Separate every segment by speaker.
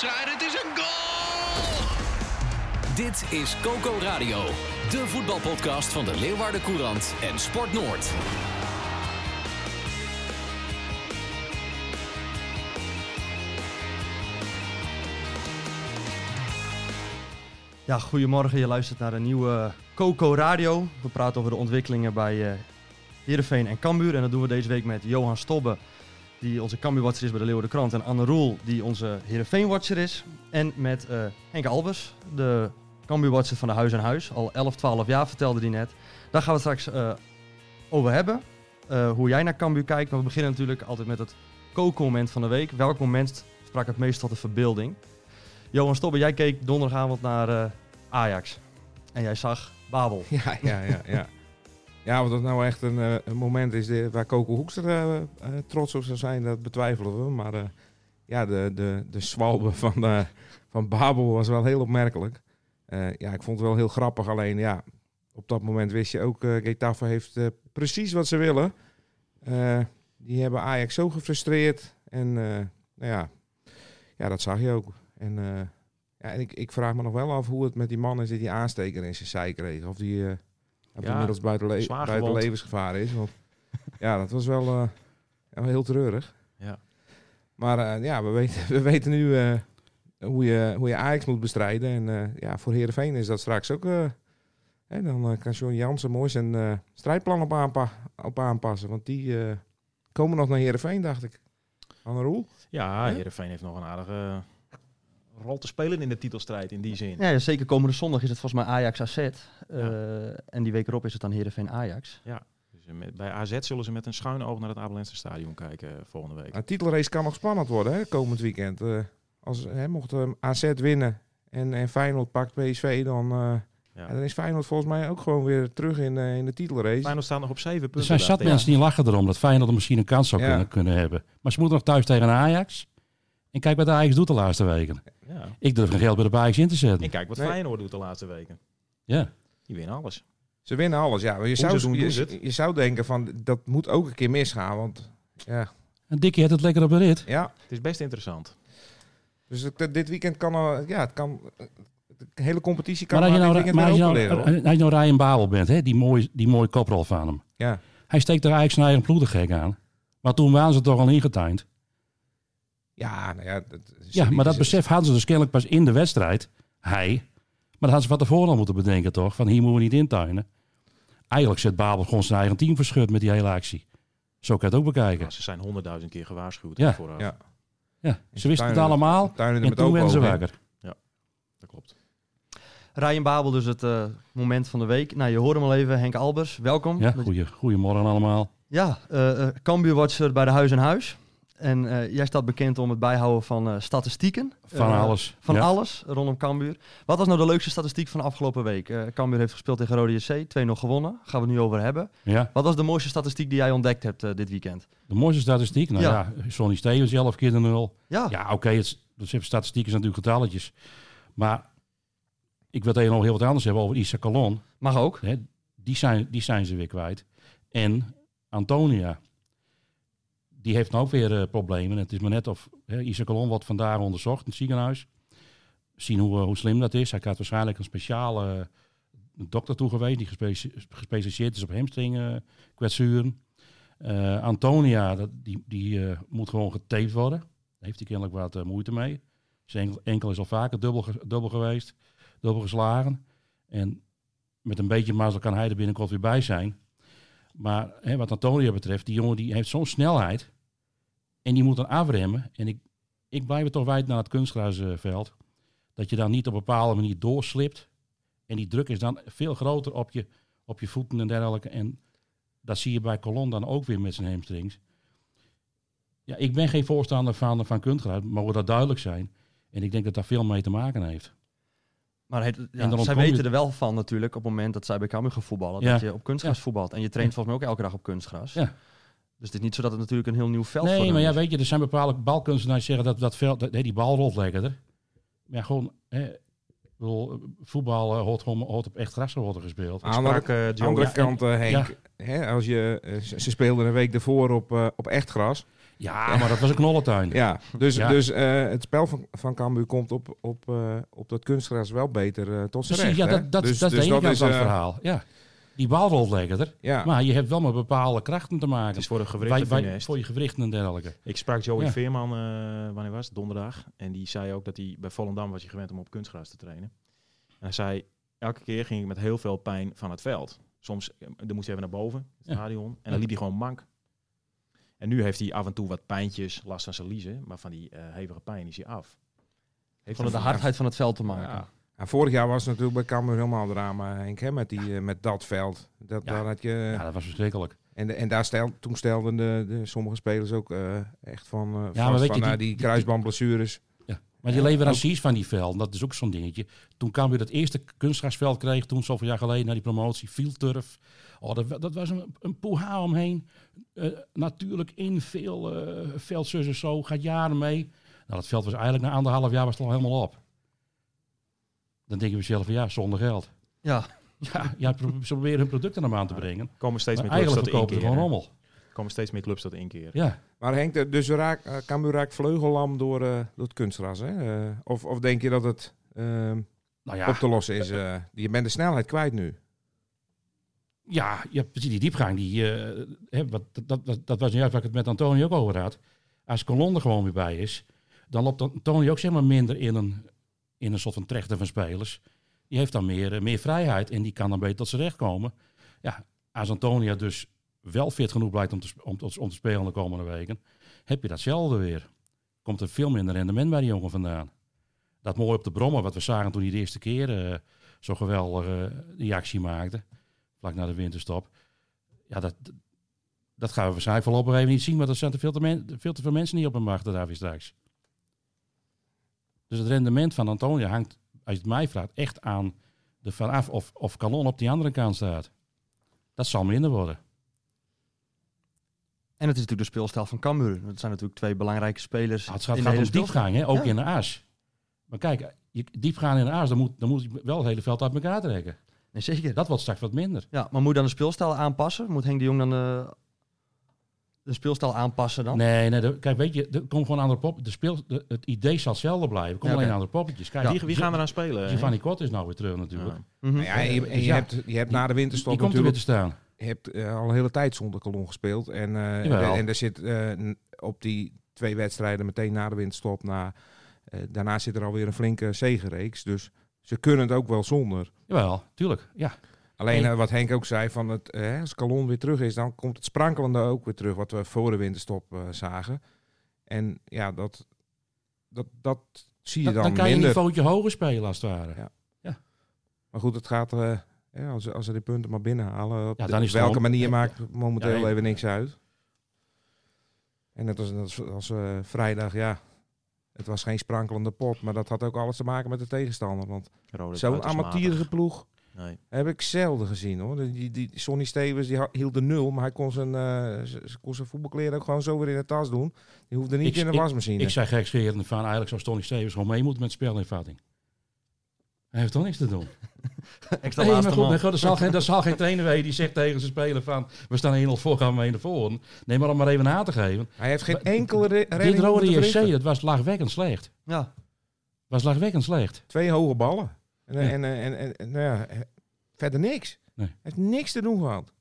Speaker 1: Het is een goal!
Speaker 2: Dit is Coco Radio, de voetbalpodcast van de Leeuwarden Courant en Sport Noord.
Speaker 3: Ja, goedemorgen. Je luistert naar een nieuwe Coco Radio. We praten over de ontwikkelingen bij uh, Heerenveen en Cambuur. En dat doen we deze week met Johan Stobbe, die onze Cambuur-watcher is bij de Leeuwarden Krant. En Anne Roel, die onze Heerenveen-watcher is. En met uh, Henk Albers, de Cambuur-watcher van de Huis en Huis. Al 11, 12 jaar vertelde hij net. Daar gaan we straks uh, over hebben. hoe jij naar Cambuur kijkt. Maar we beginnen natuurlijk altijd met het Coco-moment van de week. Welk moment sprak het meest tot de verbeelding? Johan Stobbe, jij keek donderdagavond naar Ajax. En jij zag Babel.
Speaker 4: Ja, ja. ja. Ja, of dat nou echt een, uh, een moment is waar Coco Hoekstra uh, trots op zou zijn, dat betwijfelen we. Maar ja, de, de, de zwalbe van, van Babel was wel heel opmerkelijk. ja, ik vond het wel heel grappig. Alleen ja, op dat moment wist je ook, uh, Getafe heeft precies wat ze willen. die hebben Ajax zo gefrustreerd. En nou ja, ja, dat zag je ook. En, ja, en ik, ik vraag me nog wel af hoe het met die man is die die aansteker in zijn zij kreeg. Of die uh, ja, inmiddels buiten, le buiten levensgevaar is. Want ja, dat was wel uh, ja, heel treurig.
Speaker 5: Ja.
Speaker 4: Maar ja, we weten, we weten nu hoe, je, hoe je Ajax moet bestrijden. En ja, voor Heerenveen is dat straks ook... Hè, dan kan John Jansen mooi zijn strijdplan op, aanpa op aanpassen. Want die komen nog naar Heerenveen, dacht ik. Anne Roel?
Speaker 5: Ja, Heerenveen heeft nog een aardige rol te spelen in de titelstrijd in die zin.
Speaker 3: Ja, zeker komende zondag is het volgens mij Ajax AZ. Uh, ja. En die week erop is het dan Heerenveen Ajax.
Speaker 5: Ja, dus met, bij AZ zullen ze met een schuine oog naar het Abelense stadion kijken uh, volgende week.
Speaker 4: De titelrace kan nog spannend worden hè, komend weekend. Uh, als hè, mocht AZ winnen en, en Feyenoord pakt PSV, dan, ja. dan is Feyenoord volgens mij ook gewoon weer terug in, in de titelrace.
Speaker 5: Feyenoord staat nog op zeven punten.
Speaker 6: Er zijn zat mensen die lachen erom dat Feyenoord er misschien een kans zou kunnen, kunnen hebben. Maar ze moeten nog thuis tegen Ajax. En kijk wat de Ajax doet de laatste weken. Ja. Ik durf geen geld bij de Ajax in te zetten.
Speaker 5: En kijk wat nee. Feyenoord doet de laatste weken.
Speaker 6: Ja.
Speaker 5: Die winnen alles.
Speaker 4: Ze winnen alles, ja. Maar je, zou, doen, je, je, zou denken van, dat moet ook een keer misgaan, want ja.
Speaker 6: En Dikkie heeft het lekker op de rit.
Speaker 4: Ja.
Speaker 5: Het is best interessant.
Speaker 4: Dus dit weekend kan, al, ja, het kan, de hele competitie kan
Speaker 6: maar als je nou, maar als je nou,
Speaker 4: leren,
Speaker 6: als je nou Ryan Babel bent, hè, die mooie, die mooie koprol van hem.
Speaker 4: Ja.
Speaker 6: Hij steekt er eigenlijk zijn eigen ploeg gek aan. Maar toen waren ze toch al ingetuind.
Speaker 4: Ja, nou ja, dat
Speaker 6: ja, maar dat besef hadden ze dus kennelijk pas in de wedstrijd. Hij. Maar dat hadden ze van tevoren al moeten bedenken, toch? Van hier moeten we niet intuinen. Eigenlijk zet Babel gewoon zijn eigen team verschut met die hele actie. Zo kan je het ook bekijken.
Speaker 5: Ja, ze zijn honderdduizend keer gewaarschuwd.
Speaker 6: Ja.
Speaker 5: Vooraf.
Speaker 4: Ja.
Speaker 6: ja. Ze wisten het allemaal.
Speaker 4: Tuinen
Speaker 6: en toen werden ze wakker.
Speaker 5: Ja, dat klopt.
Speaker 3: Ryan Babel, dus het uh, moment van de week. Nou, je hoort hem al even, Henk Albers. Welkom.
Speaker 6: Ja, goeie, goedemorgen allemaal.
Speaker 3: Ja, uh, uh, Cambuur-watcher bij de Huis en Huis. En uh, jij staat bekend om het bijhouden van uh, statistieken.
Speaker 6: Van uh, alles.
Speaker 3: Van
Speaker 6: ja.
Speaker 3: alles rondom Cambuur. Wat was nou de leukste statistiek van de afgelopen week? Cambuur heeft gespeeld tegen Rode JC, 2-0 gewonnen. Gaan we het nu over hebben.
Speaker 6: Ja.
Speaker 3: Wat was de mooiste statistiek die jij ontdekt hebt dit weekend?
Speaker 6: De mooiste statistiek? Nou ja, ja Sonny Stevens 11 keer de 0.
Speaker 3: Ja,
Speaker 6: ja oké, okay, statistiek is natuurlijk getalletjes. Maar ik wil tegen nog heel wat anders hebben over Issa Calon.
Speaker 3: Mag ook.
Speaker 6: Hè, die, zijn, die zijn ze weer kwijt. En Antonia die heeft nou ook weer uh, problemen. Het is maar net of Isaac Colon wordt vandaag onderzocht in het ziekenhuis. Zien hoe, uh, hoe slim dat is. Hij gaat waarschijnlijk een speciale uh, dokter toegewezen die gespeci gespecialiseerd is op hamstring kwetsuren. Antonia, dat, die, die moet gewoon getaped worden. Daar heeft hij kennelijk wat moeite mee. Zijn enkel, enkel is al vaker dubbel, dubbel geweest, dubbel geslagen. En met een beetje mazzel kan hij er binnenkort weer bij zijn. Maar hè, wat Antonia betreft, die jongen die heeft zo'n snelheid. En die moet dan afremmen. En ik, ik blijf het toch wijd naar het kunstgrasveld. Dat je dan niet op een bepaalde manier doorslipt. En die druk is dan veel groter op je, op je voeten en dergelijke. En dat zie je bij Colon dan ook weer met zijn hamstrings. Ja, ik ben geen voorstander van, van kunstgras, mogen dat duidelijk zijn. En ik denk dat daar veel mee te maken heeft.
Speaker 3: Maar het, ja, zij weten
Speaker 6: je-
Speaker 3: er wel van natuurlijk op het moment dat zij bij Cambuur gaan voetballen.
Speaker 6: Ja.
Speaker 3: Dat je op kunstgras
Speaker 6: Ja.
Speaker 3: voetbalt. En je traint volgens mij ook elke dag op kunstgras.
Speaker 6: Ja.
Speaker 3: Dus het is niet zo dat het natuurlijk een heel nieuw veld voor
Speaker 6: Nee,
Speaker 3: hen
Speaker 6: maar ja, weet je, er zijn bepaalde balkunstenaars die zeggen dat dat veld, dat, nee, die bal rolt lekkerder. Maar ja, gewoon, hè, bedoel, voetbal eh, hoort, gewoon, hoort op echt gras te worden gespeeld.
Speaker 4: Aan de
Speaker 5: sprak, eh,
Speaker 4: andere,
Speaker 6: ja,
Speaker 4: kant, eh, Henk,
Speaker 6: ja.
Speaker 4: hè, als je, eh, ze ze speelden een week ervoor op, eh, op echt gras.
Speaker 6: Ja, maar dat was een knollentuin.
Speaker 4: Ja, dus,
Speaker 6: Ja.
Speaker 4: dus eh, het spel van, van Cambuur komt op, op, eh, op dat kunstgras wel beter eh, tot zijn recht.
Speaker 6: ja, dat, dat,
Speaker 4: Dus-
Speaker 6: dat is
Speaker 4: dus is,
Speaker 6: het
Speaker 4: eh,
Speaker 6: verhaal. Ja. Die bal rolt lekkerder,
Speaker 4: Ja,
Speaker 6: maar je hebt wel met bepaalde krachten te maken.
Speaker 5: Het is voor de gewrichten
Speaker 6: wij-
Speaker 5: funest.
Speaker 6: voor je gewrichten en dergelijke.
Speaker 5: Ik sprak Joey
Speaker 6: Ja.
Speaker 5: Veerman, eh, wanneer was het? Donderdag. En die zei ook dat hij bij Volendam was hij gewend om op kunstgras te trainen. En hij zei, elke keer ging ik met heel veel pijn van het veld. Soms eh, dan moest hij even naar boven, het
Speaker 6: Ja.
Speaker 5: stadion. En dan liep hij gewoon mank. En nu heeft hij af en toe wat pijntjes, last van zijn liezen. Maar van die eh, hevige pijn is hij af. Heeft
Speaker 3: Van de hardheid van het veld te maken.
Speaker 5: Ja.
Speaker 4: Ja, vorig jaar was het natuurlijk bij Cambuur helemaal drama, Henk, hè, met, die, eh, met dat veld. Dat,
Speaker 6: Ja.
Speaker 4: daar had je,
Speaker 6: Ja, dat was verschrikkelijk.
Speaker 4: en, de- en daar stel, toen stelden de, de, sommige spelers ook eh, echt van, eh
Speaker 6: maar
Speaker 4: vast
Speaker 6: weet
Speaker 4: van
Speaker 6: je,
Speaker 4: nou,
Speaker 6: die-
Speaker 4: die,
Speaker 6: die-
Speaker 4: kruisbandblessures.
Speaker 6: Maar die
Speaker 4: Ja,
Speaker 6: leveranciers van die velden, dat is ook zo'n dingetje. Toen weer dat eerste kunstgrasveld kreeg, toen zoveel jaar geleden, na die promotie, Fieldturf. Oh, dat, dat was een, een poeha omheen. Natuurlijk in veel en zo, gaat jaren mee. Nou, dat veld was eigenlijk na anderhalf jaar was het al helemaal op. Dan denken we zelf van ja, zonder geld.
Speaker 3: Ja.
Speaker 6: Ja, ja ze proberen hun producten naar aan te brengen.
Speaker 5: komen steeds meer clubs
Speaker 6: verkopen ze gewoon
Speaker 5: inkeren.
Speaker 6: rommel.
Speaker 5: komen steeds meer clubs tot inkeer.
Speaker 6: Ja.
Speaker 4: Maar Henk, dus raak, eh, Cambuur raakt vleugellam door, eh, door het kunstgras. Hè? Eh, of, of denk je dat het ehm,
Speaker 6: Nou ja,
Speaker 4: op te lossen is? je bent de snelheid kwijt nu.
Speaker 6: Ja, ja, precies. Die diepgang, die, eh, hè, wat, dat, dat, dat, dat was juist waar ik het met Antonio ook over had. Als Colon er gewoon weer bij is, dan loopt Antonio ook zeg maar minder in een, in een soort van trechter van spelers. Die heeft dan meer, eh, meer vrijheid en die kan dan beter tot zijn recht komen. Ja, als Antonio dus wel fit genoeg blijkt om te, om, om te spelen de komende weken, heb je datzelfde weer. Komt er veel minder rendement bij die jongen vandaan. Dat mooi op de brommer, wat we zagen toen hij de eerste keer eh, zo geweldig eh, die actie maakte vlak na de winterstop. Ja, dat, dat gaan we waarschijnlijk voorlopig even niet zien, maar er zijn te veel te, veel te veel mensen niet op hem wachten daar weer straks. Dus het rendement van Antonia hangt, als je het mij vraagt, echt aan de vanaf of, of Calon op die andere kant staat. Dat zal minder worden.
Speaker 3: En het is natuurlijk de speelstijl van Cambuur. Dat zijn natuurlijk twee belangrijke spelers.
Speaker 6: Ah, het gaat,
Speaker 3: in
Speaker 6: gaat om diepgang, hè? ook
Speaker 3: Ja.
Speaker 6: in de aas. Maar kijk, diepgaan in de aas, dan moet, dan moet je wel het hele veld uit elkaar trekken.
Speaker 3: Nee, zeker.
Speaker 6: Dat wordt straks wat minder.
Speaker 3: Ja, maar moet je dan de speelstijl aanpassen? Moet Henk de Jong dan de, de speelstijl aanpassen dan?
Speaker 6: Nee, nee de- kijk, weet je, er komt gewoon andere pop. De speel, de, het idee zal hetzelfde blijven. Er komen
Speaker 3: Ja,
Speaker 6: alleen
Speaker 3: oké.
Speaker 6: andere poppetjes. Kijk,
Speaker 5: Wie, wie gaan er aan spelen?
Speaker 6: Giovanni Kort is nou weer terug natuurlijk.
Speaker 5: Ja.
Speaker 3: Mhm.
Speaker 4: Ja, en je, en je
Speaker 6: ja,
Speaker 4: hebt, je hebt na de winterstop
Speaker 6: Die komt er weer
Speaker 4: natuurlijk
Speaker 6: te staan.
Speaker 4: je hebt eh, al een hele tijd zonder kolon gespeeld. En, eh, en, en er zit eh, op die twee wedstrijden meteen na de winterstop. Na, eh, daarna zit er alweer een flinke zegenreeks. Dus ze kunnen het ook wel zonder.
Speaker 6: Jawel, tuurlijk. Ja.
Speaker 4: Alleen
Speaker 6: Nee.
Speaker 4: eh, wat Henk ook zei, van het, eh, als Kalon weer terug is, dan komt het sprankelende ook weer terug. Wat we voor de winterstop eh, zagen. En ja, dat, dat, dat zie je
Speaker 6: Dan,
Speaker 4: dan,
Speaker 6: dan kan je een
Speaker 4: minder.
Speaker 6: niveautje hoger spelen als het ware.
Speaker 4: Ja. Maar goed, het gaat, eh, ja, als, als ze die punten maar binnenhalen, op,
Speaker 6: Ja,
Speaker 4: de-
Speaker 6: dan is
Speaker 4: welke manier
Speaker 6: ja,
Speaker 4: maakt momenteel
Speaker 6: ja,
Speaker 4: even niks uit. En net als, als, als, eh, vrijdag, ja, het was geen sprankelende pot, maar dat had ook alles te maken met de tegenstander. Want zo'n amateurige ploeg
Speaker 5: Nee.
Speaker 4: heb ik zelden gezien hoor. Die, die, Sonny Stevens die hield de nul, maar hij kon zijn, eh, kon zijn voetbalkleren ook gewoon zo weer in de tas doen. Die hoefde niet
Speaker 6: Ik-
Speaker 4: in de
Speaker 6: ik-
Speaker 4: wasmachine.
Speaker 6: Ik zei gekscherend van eigenlijk zou Stonny Stevens gewoon mee moeten met spelinvatting. Hij heeft toch niks te doen.
Speaker 3: Extra
Speaker 6: Nee, maar
Speaker 3: laatste
Speaker 6: goed,
Speaker 3: man.
Speaker 6: maar goed, er, zal geen, er zal geen trainer die zegt tegen zijn speler van... we staan 1-0 voor, gaan we 1 voor. Nee, maar om maar even aan te geven.
Speaker 4: hij heeft geen
Speaker 6: Maar-
Speaker 4: enkele re
Speaker 6: Dit rode JC, dat was lachwekkend slecht.
Speaker 3: Ja.
Speaker 6: was lachwekkend slecht.
Speaker 4: Twee hoge ballen. En,
Speaker 6: Ja.
Speaker 4: en, en, en, nou ja, verder niks.
Speaker 6: Nee.
Speaker 4: Hij heeft niks te doen gehad.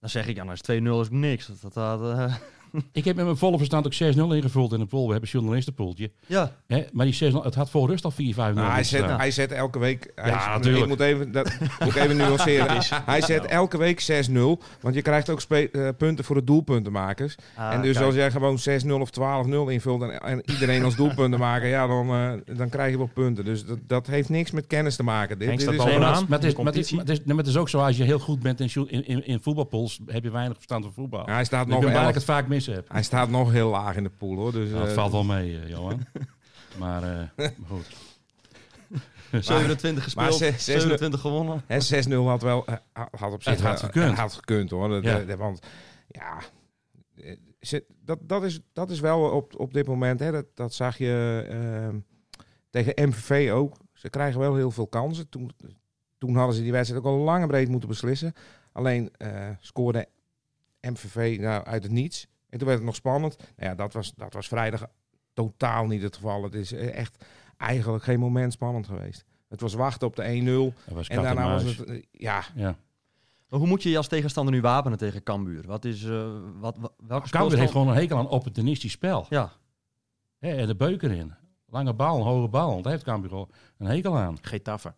Speaker 3: Dan zeg ik, ja, nou is 2-0 is niks. Dat, dat, dat, eh,
Speaker 6: Ik heb met mijn volle verstand ook 6-0 ingevuld in de pool. We hebben een journalistenpooltje.
Speaker 3: ja,
Speaker 6: Hè? Maar die 6 het had voor rust al 4-5-0
Speaker 4: Nou, hij, zet, hij zet elke week. Hij
Speaker 6: Ja, natuurlijk.
Speaker 4: Ik moet even, dat, moet even nuanceren. hij zet elke week 6-0. Want je krijgt ook eh, punten voor de doelpuntenmakers.
Speaker 3: Ah,
Speaker 4: en dus
Speaker 3: kijk.
Speaker 4: als jij gewoon 6-0 of 12-0 invult en, en iedereen als doelpunten maken, ja, dan, eh, dan krijg je wel punten. Dus dat, dat heeft niks met kennis te maken. Dit, dit is
Speaker 6: Nee, maar, het is-
Speaker 5: de
Speaker 6: maar, het is, maar, het is, maar, het is, nee, maar het is ook zo, als je heel goed bent in, in, in, in voetbalpools, heb je weinig verstand van voetbal.
Speaker 4: Ja, hij staat
Speaker 6: ik
Speaker 4: nog
Speaker 6: ben ik
Speaker 4: elf.
Speaker 6: het vaak mis
Speaker 4: Hij staat nog heel laag in de pool hoor. Dus,
Speaker 6: Nou, dat
Speaker 4: eh,
Speaker 6: valt wel mee, eh, Johan. maar, eh, maar goed.
Speaker 3: 27 gespeeld,
Speaker 4: zes- zes-
Speaker 3: 27 gewonnen.
Speaker 4: Hè, 6-0 had wel had op zich
Speaker 6: Het had gekund.
Speaker 4: had gekund hoor. Dat,
Speaker 6: Ja.
Speaker 4: eh, want ja, dat, dat, is, dat is wel op, op dit moment. Hè, dat, dat zag je ehm, tegen MVV ook. Ze krijgen wel heel veel kansen. Toen, toen hadden ze die wedstrijd ook al lang en breed moeten beslissen. Alleen eh, scoorde MVV nou, uit het niets. En toen werd het nog spannend. Nou ja, dat was, dat was vrijdag totaal niet het geval. Het is eh, echt eigenlijk geen moment spannend geweest. Het was wachten op de 1-0.
Speaker 6: Dat was
Speaker 4: En daarna was het, eh, ja,
Speaker 6: Ja.
Speaker 3: Maar hoe moet je je als tegenstander nu wapenen tegen Cambuur? Wat is, eh, wat, wat, welke
Speaker 6: Cambuur heeft gewoon een hekel aan opportunistisch spel.
Speaker 3: Ja,
Speaker 6: Hè, en de beuken in. Lange bal, een hoge bal. Want daar heeft Cambuur gewoon een hekel aan.
Speaker 5: Getafe.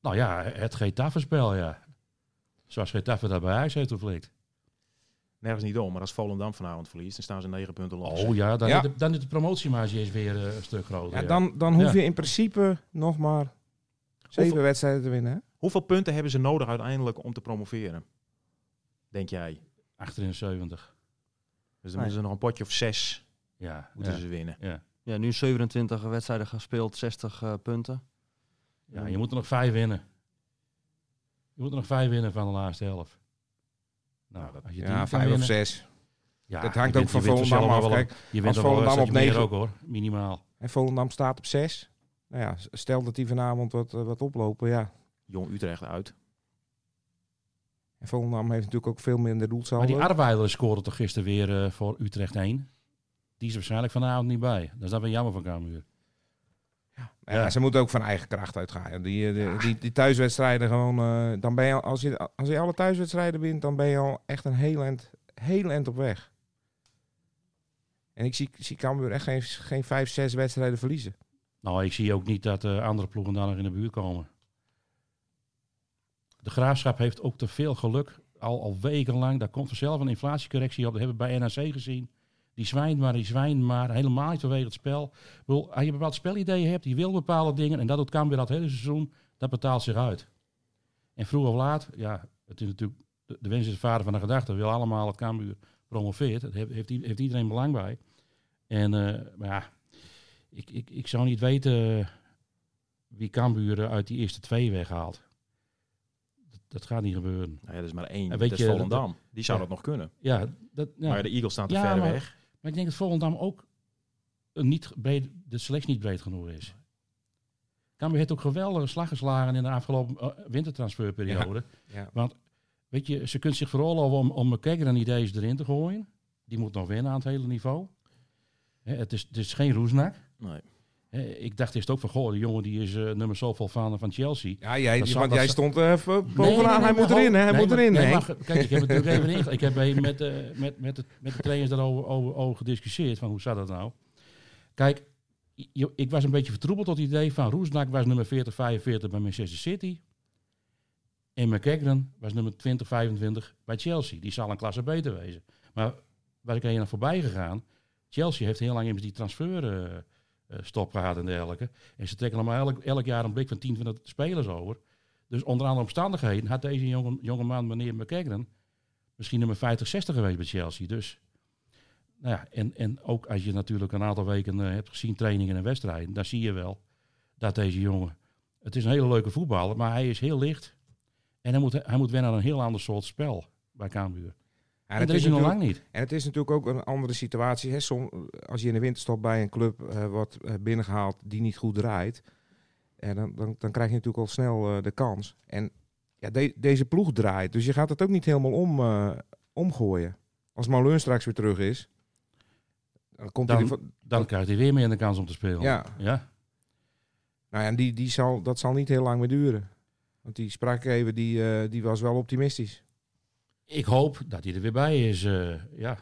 Speaker 6: Nou ja, het Getafe-spel, ja. Zoals Getafe dat bij Ajax heeft geflikt.
Speaker 5: Nergens niet om, maar als Volendam vanavond verliest, dan staan ze negen punten los.
Speaker 6: Oh ja, dan,
Speaker 4: Ja.
Speaker 6: Is, de, dan is de promotiemarge is weer eh, een stuk groter.
Speaker 4: ja,
Speaker 6: ja.
Speaker 4: dan, dan hoef
Speaker 6: Ja.
Speaker 4: je in principe nog maar zeven
Speaker 5: Hoeveel-
Speaker 4: wedstrijden te winnen. Hè?
Speaker 5: Hoeveel punten hebben ze nodig uiteindelijk om te promoveren? Denk jij?
Speaker 6: 78.
Speaker 5: Dus dan moeten ze nog een potje of zes
Speaker 6: Ja,
Speaker 5: moeten
Speaker 6: ja,
Speaker 5: ze winnen.
Speaker 6: ja.
Speaker 3: ja nu 27 wedstrijden gespeeld, 60 eh, punten.
Speaker 6: ja, je moet er nog vijf winnen. Je moet er nog vijf winnen van de laatste helft. Nou, als je
Speaker 4: Ja, vijf of zes.
Speaker 6: Ja,
Speaker 4: Dat hangt ook van
Speaker 6: er
Speaker 4: Volendam af. Kijk,
Speaker 6: Je een
Speaker 4: Volendam op negen-
Speaker 6: ook hoor, minimaal.
Speaker 4: En Volendam staat op zes. Nou ja, stel dat die vanavond wat, eh, wat oplopen, ja.
Speaker 5: Jong Utrecht uit.
Speaker 4: En Volendam heeft natuurlijk ook veel minder
Speaker 6: Maar
Speaker 4: doelsaldo.
Speaker 6: die Arbeiders scoorde toch gisteren weer eh, voor Utrecht 1. Die is waarschijnlijk vanavond niet bij. Dat is dan weer jammer van Cambuur.
Speaker 4: Ja,
Speaker 6: ja.
Speaker 4: Ze moeten ook van eigen kracht uitgaan. Die, eh, die, die, die thuiswedstrijden gewoon... eh, dan ben je, al- als, je, als je alle thuiswedstrijden wint, dan ben je al echt een heel eind, heel eind op weg. En ik zie, zie Cambuur echt geen, geen vijf, zes wedstrijden verliezen.
Speaker 6: Nou, ik zie ook niet dat eh, andere ploegen daar nog in de buurt komen. De Graafschap heeft ook te veel geluk. Al, al wekenlang. Daar komt vanzelf een inflatiecorrectie op. Dat hebben we bij NAC gezien. Die zwijnt maar, die zwijnt maar. Helemaal niet vanwege het spel. Bedoel, als je bepaald spelidee hebt, die wil bepaalde dingen. En dat doet Cambuur dat hele seizoen. Dat betaalt zich uit. En vroeg of laat, ja, het is natuurlijk... De, de wens is de vader van de gedachte. We willen allemaal dat Cambuur promoveert. Daar heeft, heeft, heeft iedereen belang bij. En, eh, maar ja, ik, ik, ik zou niet weten eh, wie Cambuur uit die eerste twee weghaalt. Dat, dat gaat niet gebeuren.
Speaker 5: Nou ja, dat is maar één.
Speaker 6: En
Speaker 5: Dat
Speaker 6: weet
Speaker 5: is
Speaker 6: je,
Speaker 5: Volendam. Die zou
Speaker 6: ja.
Speaker 5: dat nog kunnen.
Speaker 6: Ja, dat, ja.
Speaker 5: Maar de Eagles staan te ver
Speaker 6: maar-
Speaker 5: weg.
Speaker 6: Maar ik denk dat Volendam ook niet breed, de selectie niet breed genoeg is. Cambuur heeft ook geweldige slag geslagen in de afgelopen eh, wintertransferperiode.
Speaker 4: Ja.
Speaker 6: Want weet je, ze kunt zich veroorloven om, om McKagan en ideeën erin te gooien. Die moet nog winnen aan het hele niveau. Hè, het, is, het is geen roesnak.
Speaker 5: Nee.
Speaker 6: Ik dacht eerst ook van, goh, de jongen die is eh, nummer zoveel van, van Chelsea.
Speaker 4: Ja, jij,
Speaker 6: Dat
Speaker 4: want
Speaker 6: dat
Speaker 4: jij stond eh, v- bovenaan.
Speaker 6: Nee, nee, nee,
Speaker 4: hij moet erin, hè? Hij moet erin,
Speaker 6: nee, kijk, ik heb het natuurlijk even inge- Ik heb even met, eh, met, met, het, met de trainers daarover over, over gediscussieerd. Van hoe zat dat nou? Kijk, je- ik was een beetje vertroebeld tot het idee van Roesnak was nummer 40, 45 bij Manchester City. En McKagan was nummer 20, 25 bij Chelsea. Die zal een klasse beter wezen. Maar waar ik naar voorbij gegaan. Chelsea heeft heel lang immers die transfer eh, stop gehad en dergelijke. En ze trekken maar elk, elk jaar een blik van 10, 20 spelers over. Dus onder andere omstandigheden had deze jonge, jonge man, meneer McKagan, misschien nummer 50, 60 geweest bij Chelsea. Dus, nou ja, en, en ook als je natuurlijk een aantal weken eh, hebt gezien trainingen en wedstrijden, dan zie je wel dat deze jongen, het is een hele leuke voetballer, maar hij is heel licht. En hij moet, hij moet wennen aan een heel ander soort spel bij Cambuur. En
Speaker 4: het
Speaker 6: dat is nog lang niet.
Speaker 4: En het is natuurlijk ook een andere situatie. Hè? Som, als je in de winterstop bij een club eh, wordt eh, binnengehaald die niet goed draait, en dan, dan, dan krijg je natuurlijk al snel eh, de kans. En ja, de- deze ploeg draait, dus je gaat het ook niet helemaal om, eh, omgooien. Als Malun straks weer terug is, dan komt hij...
Speaker 6: Dan- krijgt hij weer meer de kans om te spelen.
Speaker 4: Ja.
Speaker 6: ja?
Speaker 4: Nou ja, en die, die zal, dat zal niet heel lang meer duren. Want die even, die, eh, die was wel optimistisch.
Speaker 6: Ik hoop dat hij er weer bij is. eh, ja.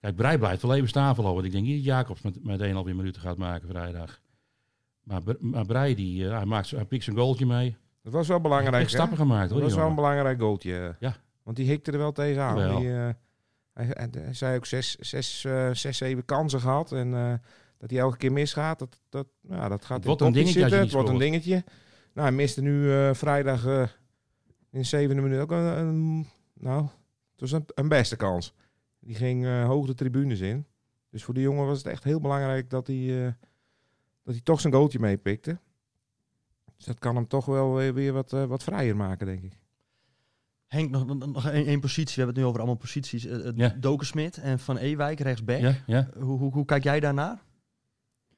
Speaker 6: Kijk, Brei blijft wel even staan voorlopig. Ik denk niet dat Jacobs met, met 1,5 minuten gaat maken vrijdag. Maar, maar Brei, die, eh, hij, maakt, hij pikt zijn goaltje mee.
Speaker 4: Dat was wel
Speaker 6: Hij
Speaker 4: belangrijk.
Speaker 6: heeft echt
Speaker 4: hè?
Speaker 6: stappen gemaakt
Speaker 4: Dat
Speaker 6: hoor.
Speaker 4: was
Speaker 6: die
Speaker 4: wel een belangrijk goaltje.
Speaker 6: Ja.
Speaker 4: Want die hikte er wel tegenaan.
Speaker 6: Wel.
Speaker 4: Die, eh, hij, hij, hij zei ook zes, zes, zes, zeven kansen gehad. En dat hij elke keer misgaat. Dat, dat, ja, dat gaat
Speaker 6: wordt een dingetje.
Speaker 4: Het wordt een dingetje. Nou, hij miste nu vrijdag in de zevende minuut ook een, een- nou, het was een, een beste kans. Die ging eh, hoog de tribunes in. Dus voor die jongen was het echt heel belangrijk dat hij, eh, dat hij toch zijn goaltje meepikte. Dus dat kan hem toch wel weer, weer wat, eh, wat vrijer maken, denk ik.
Speaker 3: Henk, nog, nog- één, één positie. We hebben het nu over allemaal posities. Eh,
Speaker 6: Ja.
Speaker 3: Dokensmit en Van Ewijk, rechtsback.
Speaker 6: Ja, ja.
Speaker 3: Hoe, hoe, hoe kijk jij daarnaar?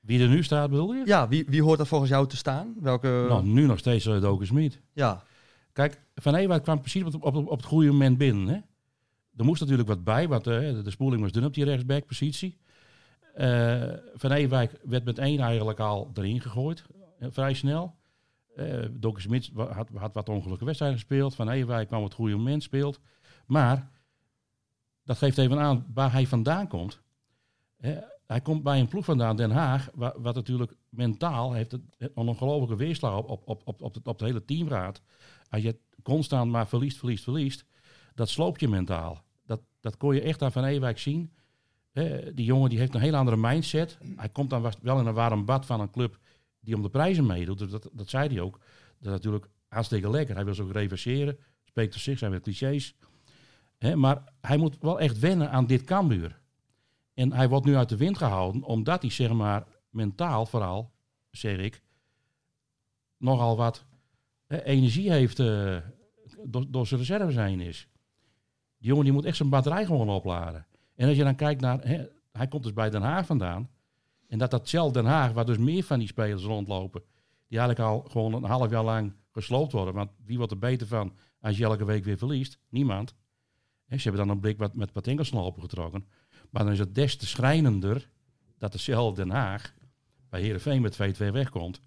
Speaker 6: Wie er nu staat, bedoel je?
Speaker 3: Ja, wie, wie hoort er volgens jou te staan? Welke...
Speaker 6: Nou, nu nog steeds uh, Doken Smit.
Speaker 3: Ja,
Speaker 6: Kijk, Van Ewijk kwam precies op, op, op het goede moment binnen. Hè? Er moest natuurlijk wat bij, want eh, de, spoeling was dun op die rechtsbackpositie. Eh van Ewijk werd met één eigenlijk al erin gegooid, eh, vrij snel. Eh Doken Smit wa- had, had wat ongelukkige wedstrijden gespeeld. Van Ewijk kwam op het goede moment, speelt. Maar, dat geeft even aan waar hij vandaan komt. Hij komt bij een ploeg vandaan, Den Haag, wa- wat natuurlijk mentaal heeft een ongelofelijke weerslag op, op, op, op, op, het, op het hele teamraad. Als je constant maar verliest, verliest, verliest, dat sloopt je mentaal. Dat, dat kon je echt aan Van Ewijk zien. Die jongen die heeft een heel andere mindset. Hij komt dan wel in een warm bad van een club die om de prijzen meedoet. Dus dat, dat zei hij ook. Dat is natuurlijk hartstikke lekker. Hij wil ze ook reverseren. Spreekt op zich, zijn weer clichés. Maar hij moet wel echt wennen aan dit Cambuur. En hij wordt nu uit de wind gehouden, omdat hij zeg maar mentaal vooral, zeg ik, nogal wat energie heeft eh, door, door zijn reserves heen is. Die jongen die moet echt zijn batterij gewoon opladen. En als je dan kijkt naar, hè, hij komt dus bij Den Haag vandaan. En dat datzelfde Den Haag, waar dus meer van die spelers rondlopen, die eigenlijk al gewoon een half jaar lang gesloopt worden. Want wie wordt er beter van als je elke week weer verliest? Niemand. Ze hebben dan een blik wat, met wat enkelsnopen getrokken. Maar dan is het des te schrijnender dat dezelfde Den Haag bij Heerenveen met 2-2 wegkomt.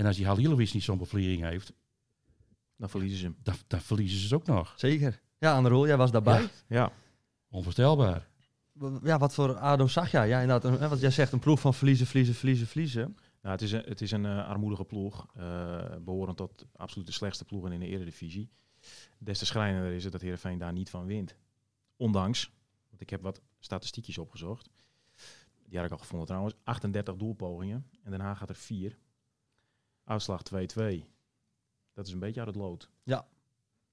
Speaker 6: En als die Halilovic niet zo'n bevlieging heeft,
Speaker 5: Dan verliezen ze hem.
Speaker 6: dan, dan verliezen ze ze ook nog.
Speaker 3: zeker. Ja, Anderoel, jij was daarbij.
Speaker 6: Ja.
Speaker 5: Ja,
Speaker 6: Onvoorstelbaar.
Speaker 3: Ja, wat voor ADO zag jij? Ja, inderdaad. een- Wat jij zegt, een ploeg van verliezen, verliezen, verliezen, verliezen.
Speaker 5: Nou, het is een, het is een eh, armoedige ploeg, eh behorend tot absoluut de slechtste ploegen in de Eredivisie. Des te schrijnender is het dat Heerenveen daar niet van wint. Ondanks, want ik heb wat statistiekjes opgezocht. Die had ik al gevonden trouwens. 38 doelpogingen en Den Haag gaat er 4. Uitslag 2-2. Dat is een beetje uit het lood.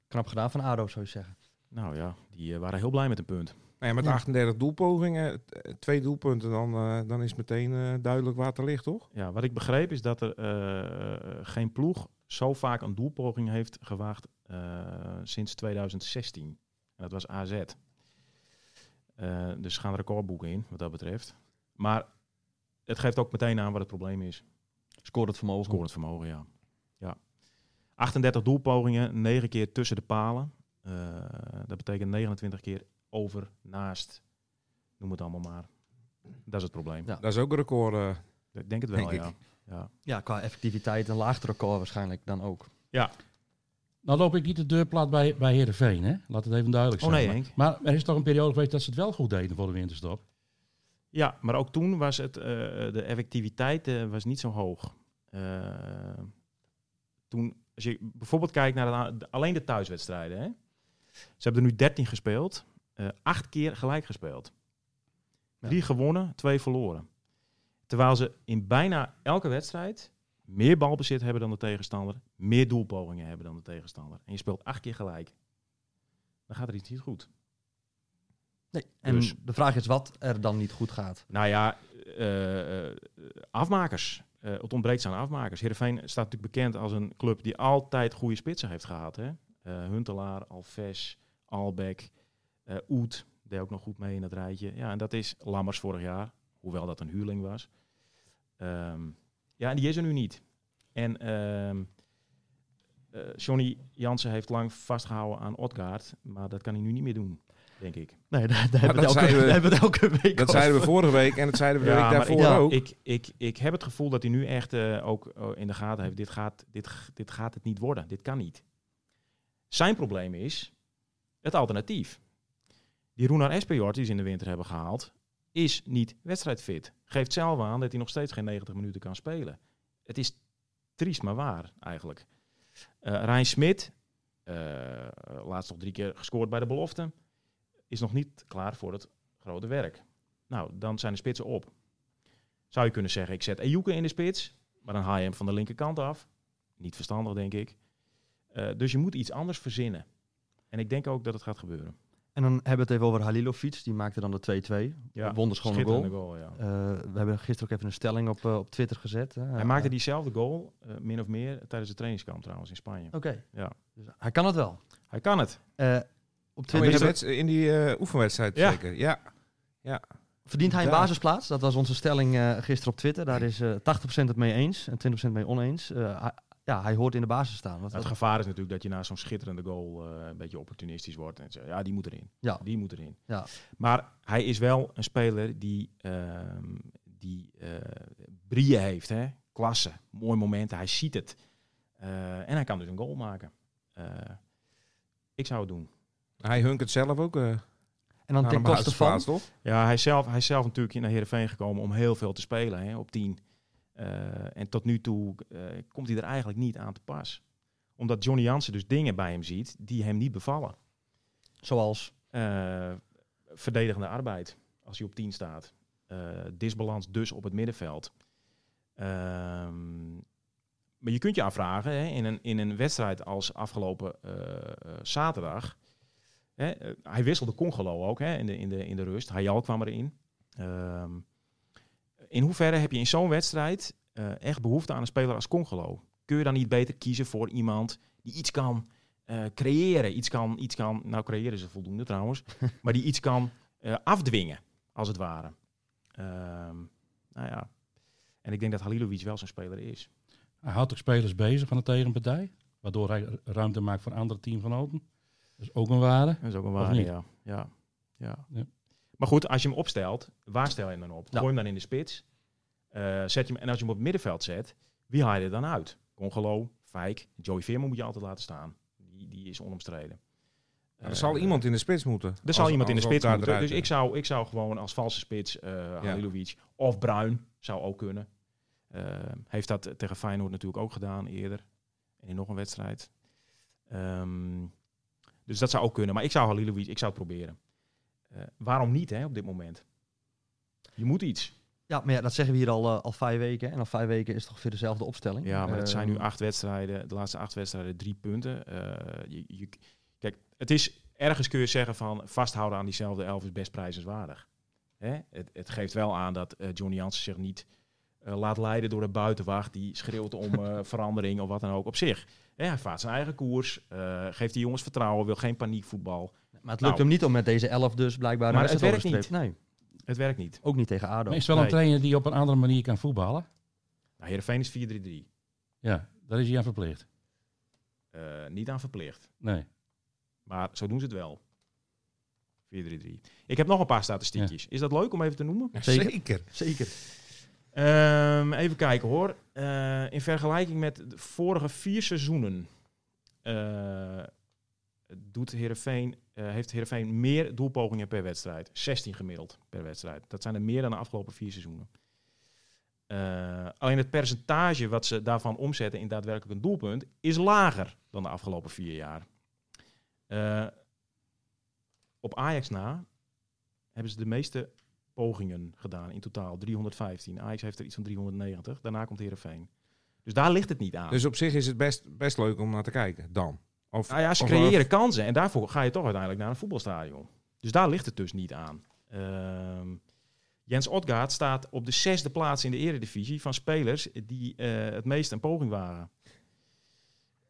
Speaker 3: Knap gedaan van ADO, zou je zeggen.
Speaker 5: Nou ja, die eh, waren heel blij met een punt.
Speaker 4: Nou ja, met
Speaker 3: Ja.
Speaker 4: 38 doelpogingen, eh, twee doelpunten, dan, eh, dan is meteen eh, duidelijk waar het er ligt, toch?
Speaker 5: Ja, wat ik begreep is dat er eh, geen ploeg zo vaak een doelpoging heeft gewaagd eh, sinds 2016. En dat was AZ. Eh, dus gaan recordboeken in, wat dat betreft. Maar het geeft ook meteen aan wat het probleem is.
Speaker 3: Scoort het vermogen.
Speaker 5: Scorend vermogen, ja. ja. 38 doelpogingen, 9 keer tussen de palen. Eh, dat betekent 29 keer over, naast. Noem het allemaal maar. Dat is het probleem.
Speaker 3: Ja.
Speaker 4: Dat is ook een record. eh.
Speaker 5: Ik denk het wel,
Speaker 4: Denk
Speaker 5: ja. ja.
Speaker 3: Ja, qua effectiviteit een laagste record waarschijnlijk dan ook.
Speaker 6: Nou loop ik niet de deur plat bij, bij Heerenveen, hè? Laat het even duidelijk
Speaker 5: Oh,
Speaker 6: zijn.
Speaker 5: nee,
Speaker 6: maar, maar er is toch een periode geweest dat ze het wel goed deden voor de winterstop.
Speaker 5: Ja, maar ook toen was het, eh, de effectiviteit eh, was niet zo hoog. Eh, toen, als je bijvoorbeeld kijkt naar de, alleen de thuiswedstrijden. Hè? Ze hebben er nu 13 gespeeld, acht keer gelijk gespeeld. Drie gewonnen, twee verloren. Terwijl ze in bijna elke wedstrijd meer balbezit hebben dan de tegenstander, meer doelpogingen hebben dan de tegenstander. En je speelt acht keer gelijk. Dan gaat er iets niet goed.
Speaker 3: Nee. En
Speaker 5: Dus-
Speaker 3: de vraag is wat er dan niet goed gaat.
Speaker 5: Nou ja, eh, eh, afmakers. Eh, het ontbreekt aan afmakers. Heerenveen staat natuurlijk bekend als een club die altijd goede spitsen heeft gehad. Hè? Eh, Huntelaar, Alves, Albeck, eh Oet deed ook nog goed mee in dat rijtje. Ja, en dat is Lammers vorig jaar, hoewel dat een huurling was. Ehm, ja, en die is er nu niet. En ehm eh, Johnny Jansen heeft lang vastgehouden aan Odgaard, maar dat kan hij nu niet meer doen, denk ik.
Speaker 3: Nee, daar, daar hebben, we elke,
Speaker 4: zeiden we-
Speaker 3: daar hebben we het elke week
Speaker 4: Dat
Speaker 3: over.
Speaker 4: zeiden we vorige week en dat zeiden we de week
Speaker 5: maar
Speaker 4: daarvoor
Speaker 5: ik,
Speaker 4: ook.
Speaker 5: Ik, ik, ik heb het gevoel dat hij nu echt eh, ook eh, in de gaten heeft. Dit gaat, dit, dit gaat het niet worden. Dit kan niet. Zijn probleem is het alternatief. Die Runar Espejord die ze in de winter hebben gehaald, is niet wedstrijdfit. Geeft zelf aan dat hij nog steeds geen 90 minuten kan spelen. Het is triest, maar waar eigenlijk. Eh Rijn Smit, eh, laatst nog drie keer gescoord bij de belofte, is nog niet klaar voor het grote werk. Nou, dan zijn de spitsen op. Zou je kunnen zeggen, ik zet Ejuke in de spits, maar dan haal je hem van de linkerkant af. Niet verstandig, denk ik. Eh, dus je moet iets anders verzinnen. En ik denk ook dat het gaat gebeuren.
Speaker 3: En dan hebben we het even over Halilovic. Die maakte dan de 2-2.
Speaker 5: Ja,
Speaker 3: Wonderschone goal.
Speaker 5: ja.
Speaker 3: Eh, we hebben gisteren ook even een stelling op, eh, op Twitter gezet.
Speaker 5: Hij maakte diezelfde goal, min of meer, tijdens de trainingskamp trouwens in Spanje.
Speaker 3: Oké.
Speaker 5: Ja.
Speaker 3: Dus hij kan het wel.
Speaker 5: Hij kan het.
Speaker 3: Eh, op
Speaker 4: In
Speaker 3: Twitter
Speaker 4: die,
Speaker 3: hebben-
Speaker 4: weds- in die eh, oefenwedstrijd
Speaker 5: Ja.
Speaker 4: zeker. Ja.
Speaker 3: verdient hij een
Speaker 4: Daar.
Speaker 3: basisplaats. Dat was onze stelling eh, gisteren op Twitter. Daar is eh 80% het mee eens en 20% mee oneens. Eh, hij, ja, hij hoort in de basis staan. Wat,
Speaker 5: Het gevaar is natuurlijk dat je na zo'n schitterende goal eh, een beetje opportunistisch wordt. En zegt, ja, die moet erin.
Speaker 3: Ja.
Speaker 5: Die moet erin.
Speaker 3: Ja.
Speaker 5: Maar hij is wel een speler die, ehm die eh brieën heeft. Hè? Klasse, mooi momenten. Hij ziet het. Eh, en hij kan dus een goal maken. Eh, ik zou het doen.
Speaker 4: Hij hunkert zelf ook eh
Speaker 3: en dan ten koste van...
Speaker 4: toch?
Speaker 5: Ja, hij is zelf, hij is zelf natuurlijk naar Heerenveen gekomen om heel veel te spelen hè, op 10. Eh, en tot nu toe eh, komt hij er eigenlijk niet aan te pas. Omdat Johnny Jansen dus dingen bij hem ziet die hem niet bevallen.
Speaker 3: Zoals...
Speaker 5: Eh, verdedigende arbeid, als hij op 10 staat. Eh, disbalans dus op het middenveld. Ehm, maar je kunt je afvragen, hè, in, een, in een wedstrijd als afgelopen zaterdag... Hè, eh, hij wisselde Congolo ook hè, in, de, in, de, in de rust. Hayal kwam erin. Ehm, in hoeverre heb je in zo'n wedstrijd eh, echt behoefte aan een speler als Congolo? Kun je dan niet beter kiezen voor iemand die iets kan eh, creëren? Iets kan, iets kan, nou creëren ze voldoende trouwens, maar die iets kan eh, afdwingen, als het ware. Ehm, nou ja, en ik denk dat Halilovic wel zo'n speler is.
Speaker 6: Hij houdt ook spelers bezig van de tegenpartij. Waardoor hij ruimte maakt voor andere teamgenoten. Dat is ook een waarde.
Speaker 5: Dat is ook een waarde, ja. Ja. ja.
Speaker 6: Ja.
Speaker 5: Maar goed, als je hem opstelt, waar stel je hem dan op?
Speaker 3: Ja.
Speaker 5: Gooi hem dan in de spits. Eh, zet je hem, en als je hem op het middenveld zet, wie haal je er dan uit? Congolo, Fijk, Joey Veerman moet je altijd laten staan. Die, die is onomstreden.
Speaker 4: er zal
Speaker 5: Eh,
Speaker 4: iemand in de spits moeten.
Speaker 5: Er zal
Speaker 4: Als-
Speaker 5: iemand in de spits moeten.
Speaker 4: eruit
Speaker 5: Dus ik zou, ik zou gewoon als valse spits eh Halilovic of Bruin zou ook kunnen. Heeft dat tegen Feyenoord natuurlijk ook gedaan eerder. En in nog een wedstrijd. Ehm, dus dat zou ook kunnen. Maar ik zou Halilovic, ik zou het proberen. Eh, waarom niet hè, op dit moment? Je moet iets.
Speaker 3: Ja, maar ja, dat zeggen we hier al, eh, al vijf weken. En al vijf weken is het toch weer dezelfde opstelling.
Speaker 5: Ja, maar het zijn nu
Speaker 3: Ehm,
Speaker 5: acht wedstrijden. De laatste acht wedstrijden drie punten. Eh, je, je, kijk, het is ergens kun je zeggen van vasthouden aan diezelfde elf is best prijzenswaardig. Hè? Het, het geeft wel aan dat Johnny Jansen zich niet laat leiden door de buitenwacht die schreeuwt om verandering of wat dan ook op zich. Hij vaart zijn eigen koers, eh, geeft die jongens vertrouwen, wil geen paniekvoetbal.
Speaker 3: Maar het lukt
Speaker 5: Nou.
Speaker 3: hem niet om met deze elf dus blijkbaar
Speaker 5: Maar het werkt
Speaker 3: strepen. Nee,
Speaker 5: Het werkt niet.
Speaker 3: ook niet tegen ADO.
Speaker 6: Maar is het wel een trainer die op een andere manier kan voetballen?
Speaker 5: Nou, Heerenveen is 4-3-3.
Speaker 6: Ja, daar is hij aan verplicht.
Speaker 5: Eh, niet aan verplicht.
Speaker 6: Nee.
Speaker 5: Maar zo doen ze het wel. 4-3-3. Ik heb nog een paar statistiekjes. Is dat leuk om even te noemen?
Speaker 3: Zeker.
Speaker 4: Zeker.
Speaker 3: Zeker.
Speaker 5: Ehm, even kijken hoor. Eh, in vergelijking met de vorige vier seizoenen eh, doet Heerenveen, eh, heeft Heerenveen meer doelpogingen per wedstrijd. 16 gemiddeld per wedstrijd. Dat zijn er meer dan de afgelopen vier seizoenen. Alleen het percentage wat ze daarvan omzetten in daadwerkelijk een doelpunt is lager dan de afgelopen vier jaar. Op Ajax na hebben ze de meeste pogingen gedaan in totaal. 315. Ajax heeft er iets van 390. Daarna komt Heerenveen. Dus daar ligt het niet aan.
Speaker 4: Dus op zich is het best, best leuk om naar te kijken, dan. Of,
Speaker 5: nou ja, ze
Speaker 4: of-
Speaker 5: creëren kansen en daarvoor ga je toch uiteindelijk naar een voetbalstadion. Dus daar ligt het dus niet aan. Ehm, Jens Otgaard staat op de zesde plaats in de eredivisie van spelers die eh, het meest een poging waren.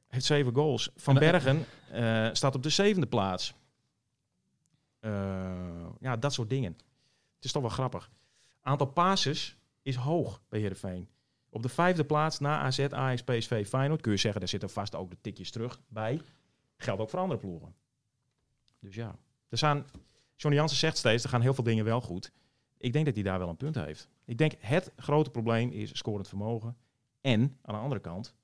Speaker 5: Heeft zeven goals. Van
Speaker 6: eh,
Speaker 5: Bergen eh, staat op de zevende plaats. Eh, ja, dat soort dingen. Het is toch wel grappig. Aantal passes is hoog bij Heerenveen. Op de vijfde plaats na AZ, Ajax, PSV, Feyenoord. Kun je zeggen, daar zitten vast ook de tikjes terug bij. Geldt ook voor andere ploegen. Dus ja. Er zijn, Johnny Jansen zegt steeds, er gaan heel veel dingen wel goed. Ik denk dat hij daar wel een punt heeft. Ik denk het grote probleem is scorend vermogen. En aan de andere kant,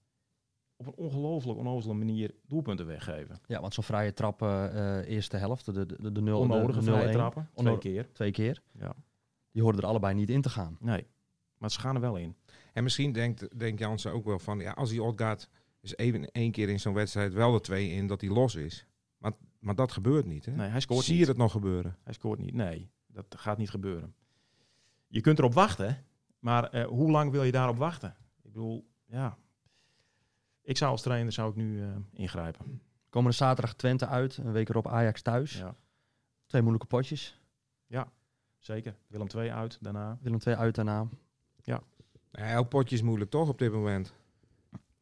Speaker 5: op een ongelooflijk onnozele manier doelpunten weggeven.
Speaker 3: Ja, want zo'n vrije trap eh, eh, eerste helft, de, de, de, de 0
Speaker 5: Onnodige
Speaker 3: de, de
Speaker 5: vrije
Speaker 3: 0-1,
Speaker 5: trappen, twee
Speaker 3: Onno-
Speaker 5: keer.
Speaker 3: Twee keer.
Speaker 5: Ja.
Speaker 3: Die hoorden er allebei niet in te gaan.
Speaker 5: Nee, maar ze gaan er wel in.
Speaker 4: En misschien denkt, denkt Jansen ook wel van, ja, als hij Odgaard is even één keer in zo'n wedstrijd wel de twee in, dat hij los is. Maar, maar dat gebeurt niet, hè?
Speaker 5: Nee, hij scoort
Speaker 4: Zie
Speaker 5: niet.
Speaker 4: je het nog gebeuren?
Speaker 5: Hij scoort niet. Nee, dat gaat niet gebeuren. Je kunt erop wachten, maar eh, hoe lang wil je daarop wachten? Ik bedoel, ja. Ik zou als trainer zou ik nu eh, ingrijpen.
Speaker 3: Komende zaterdag Twente uit, een week erop Ajax thuis.
Speaker 5: Ja.
Speaker 3: Twee moeilijke potjes.
Speaker 5: Zeker. Willem 2 uit daarna.
Speaker 3: Willem II uit daarna.
Speaker 4: Ja, elk potje is moeilijk toch op dit moment.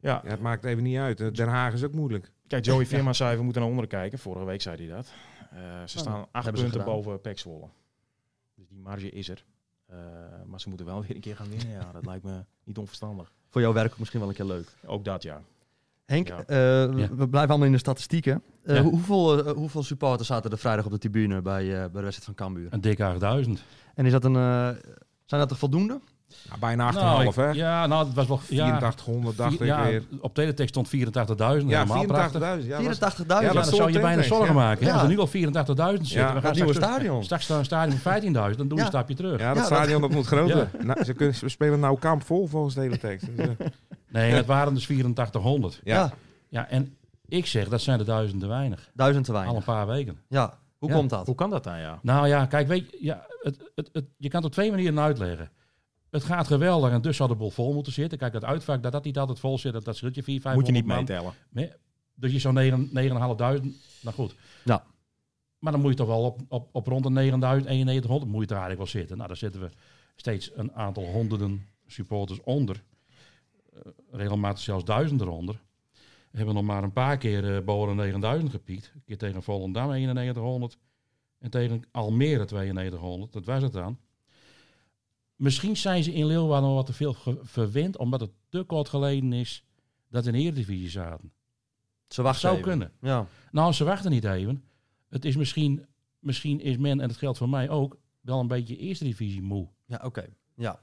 Speaker 5: Ja.
Speaker 4: Ja, het maakt even niet uit. Den Haag is ook moeilijk.
Speaker 5: Kijk, Joey Firma zei we moeten naar onderen kijken. Vorige week zei hij dat. Eh, ze staan acht punten
Speaker 3: gedaan.
Speaker 5: boven Pek Zwolle. Dus die marge is er. Eh, maar ze moeten wel weer een keer gaan winnen. Ja, dat lijkt me niet onverstandig.
Speaker 3: Voor jouw werk ook misschien wel een keer leuk.
Speaker 5: Ook dat, ja.
Speaker 3: Henk,
Speaker 5: Ja.
Speaker 3: eh, we-
Speaker 6: Ja.
Speaker 3: we blijven allemaal in de statistieken. Eh,
Speaker 6: Ja.
Speaker 3: hoeveel, eh, hoeveel supporters zaten er vrijdag op de tribune bij, eh, bij de wedstrijd van Cambuur?
Speaker 6: Een dikke 8000.
Speaker 3: En is dat een, zijn dat er voldoende?
Speaker 4: Ja, bijna 8,5
Speaker 6: Nou,
Speaker 4: hè?
Speaker 6: Ja, nou, het was wel... Ja,
Speaker 4: 8400 dacht ik
Speaker 6: ja,
Speaker 4: weer.
Speaker 6: op teletext stond 84.000.
Speaker 4: Ja,
Speaker 6: helemaal prachtig.
Speaker 4: 84.000. Ja, was-
Speaker 3: 84.000?
Speaker 4: Ja,
Speaker 6: dan zou je bijna
Speaker 4: teletext,
Speaker 6: zorgen
Speaker 4: ja.
Speaker 6: maken. hè?
Speaker 3: Ja.
Speaker 6: Als er nu al 84.000 zitten,
Speaker 4: Ja,
Speaker 6: we gaan
Speaker 3: het nieuwe
Speaker 6: straks,
Speaker 3: stadion.
Speaker 6: straks een stadion van 15.000, dan doen we
Speaker 3: Ja.
Speaker 6: een stapje terug.
Speaker 4: Ja, dat stadion dat moet groter. Nou, ze, kunnen, we spelen nou kamp vol volgens de hele tekst. Dus, eh,
Speaker 6: Nee, het waren dus 8400.
Speaker 4: ja.
Speaker 3: Ja,
Speaker 6: en ik zeg, dat zijn de duizend te weinig.
Speaker 3: duizend te
Speaker 6: Al
Speaker 3: weinig.
Speaker 6: een paar weken.
Speaker 3: Ja, hoe
Speaker 6: Ja.
Speaker 3: komt dat?
Speaker 5: Hoe kan dat dan, ja?
Speaker 6: Nou ja, kijk, weet je, ja, het, het, het, je kan het op twee manieren uitleggen. Het gaat geweldig en dus had de bol vol moeten zitten. Kijk, het uitvak, dat dat niet altijd vol zit, dat, dat scheelt je 4, 500
Speaker 5: Moet je niet meetellen.
Speaker 6: Dus je zou 9 9.500, nou goed.
Speaker 3: Ja.
Speaker 6: Maar dan moet je toch wel op, op, op rond de 9.000, 9100 moet je er eigenlijk wel zitten. Nou, daar zitten we steeds een aantal honderden supporters onder. Eh, regelmatig zelfs duizenden eronder. We hebben nog maar een paar keer eh boven de 9000 gepiekt. Een keer tegen Volendam 9100 en tegen Almere 9200. Dat was het dan. Misschien zijn ze in Leeuwarden nog wat te veel verwend, omdat het te kort geleden is dat ze in de Eredivisie zaten.
Speaker 3: Ze wachten
Speaker 6: zou
Speaker 3: even.
Speaker 6: kunnen.
Speaker 3: Ja.
Speaker 6: Nou, ze wachten niet even. Het is misschien, misschien is men, en dat geldt voor mij ook, wel een beetje eerste divisie moe.
Speaker 3: Ja, oké. Ja.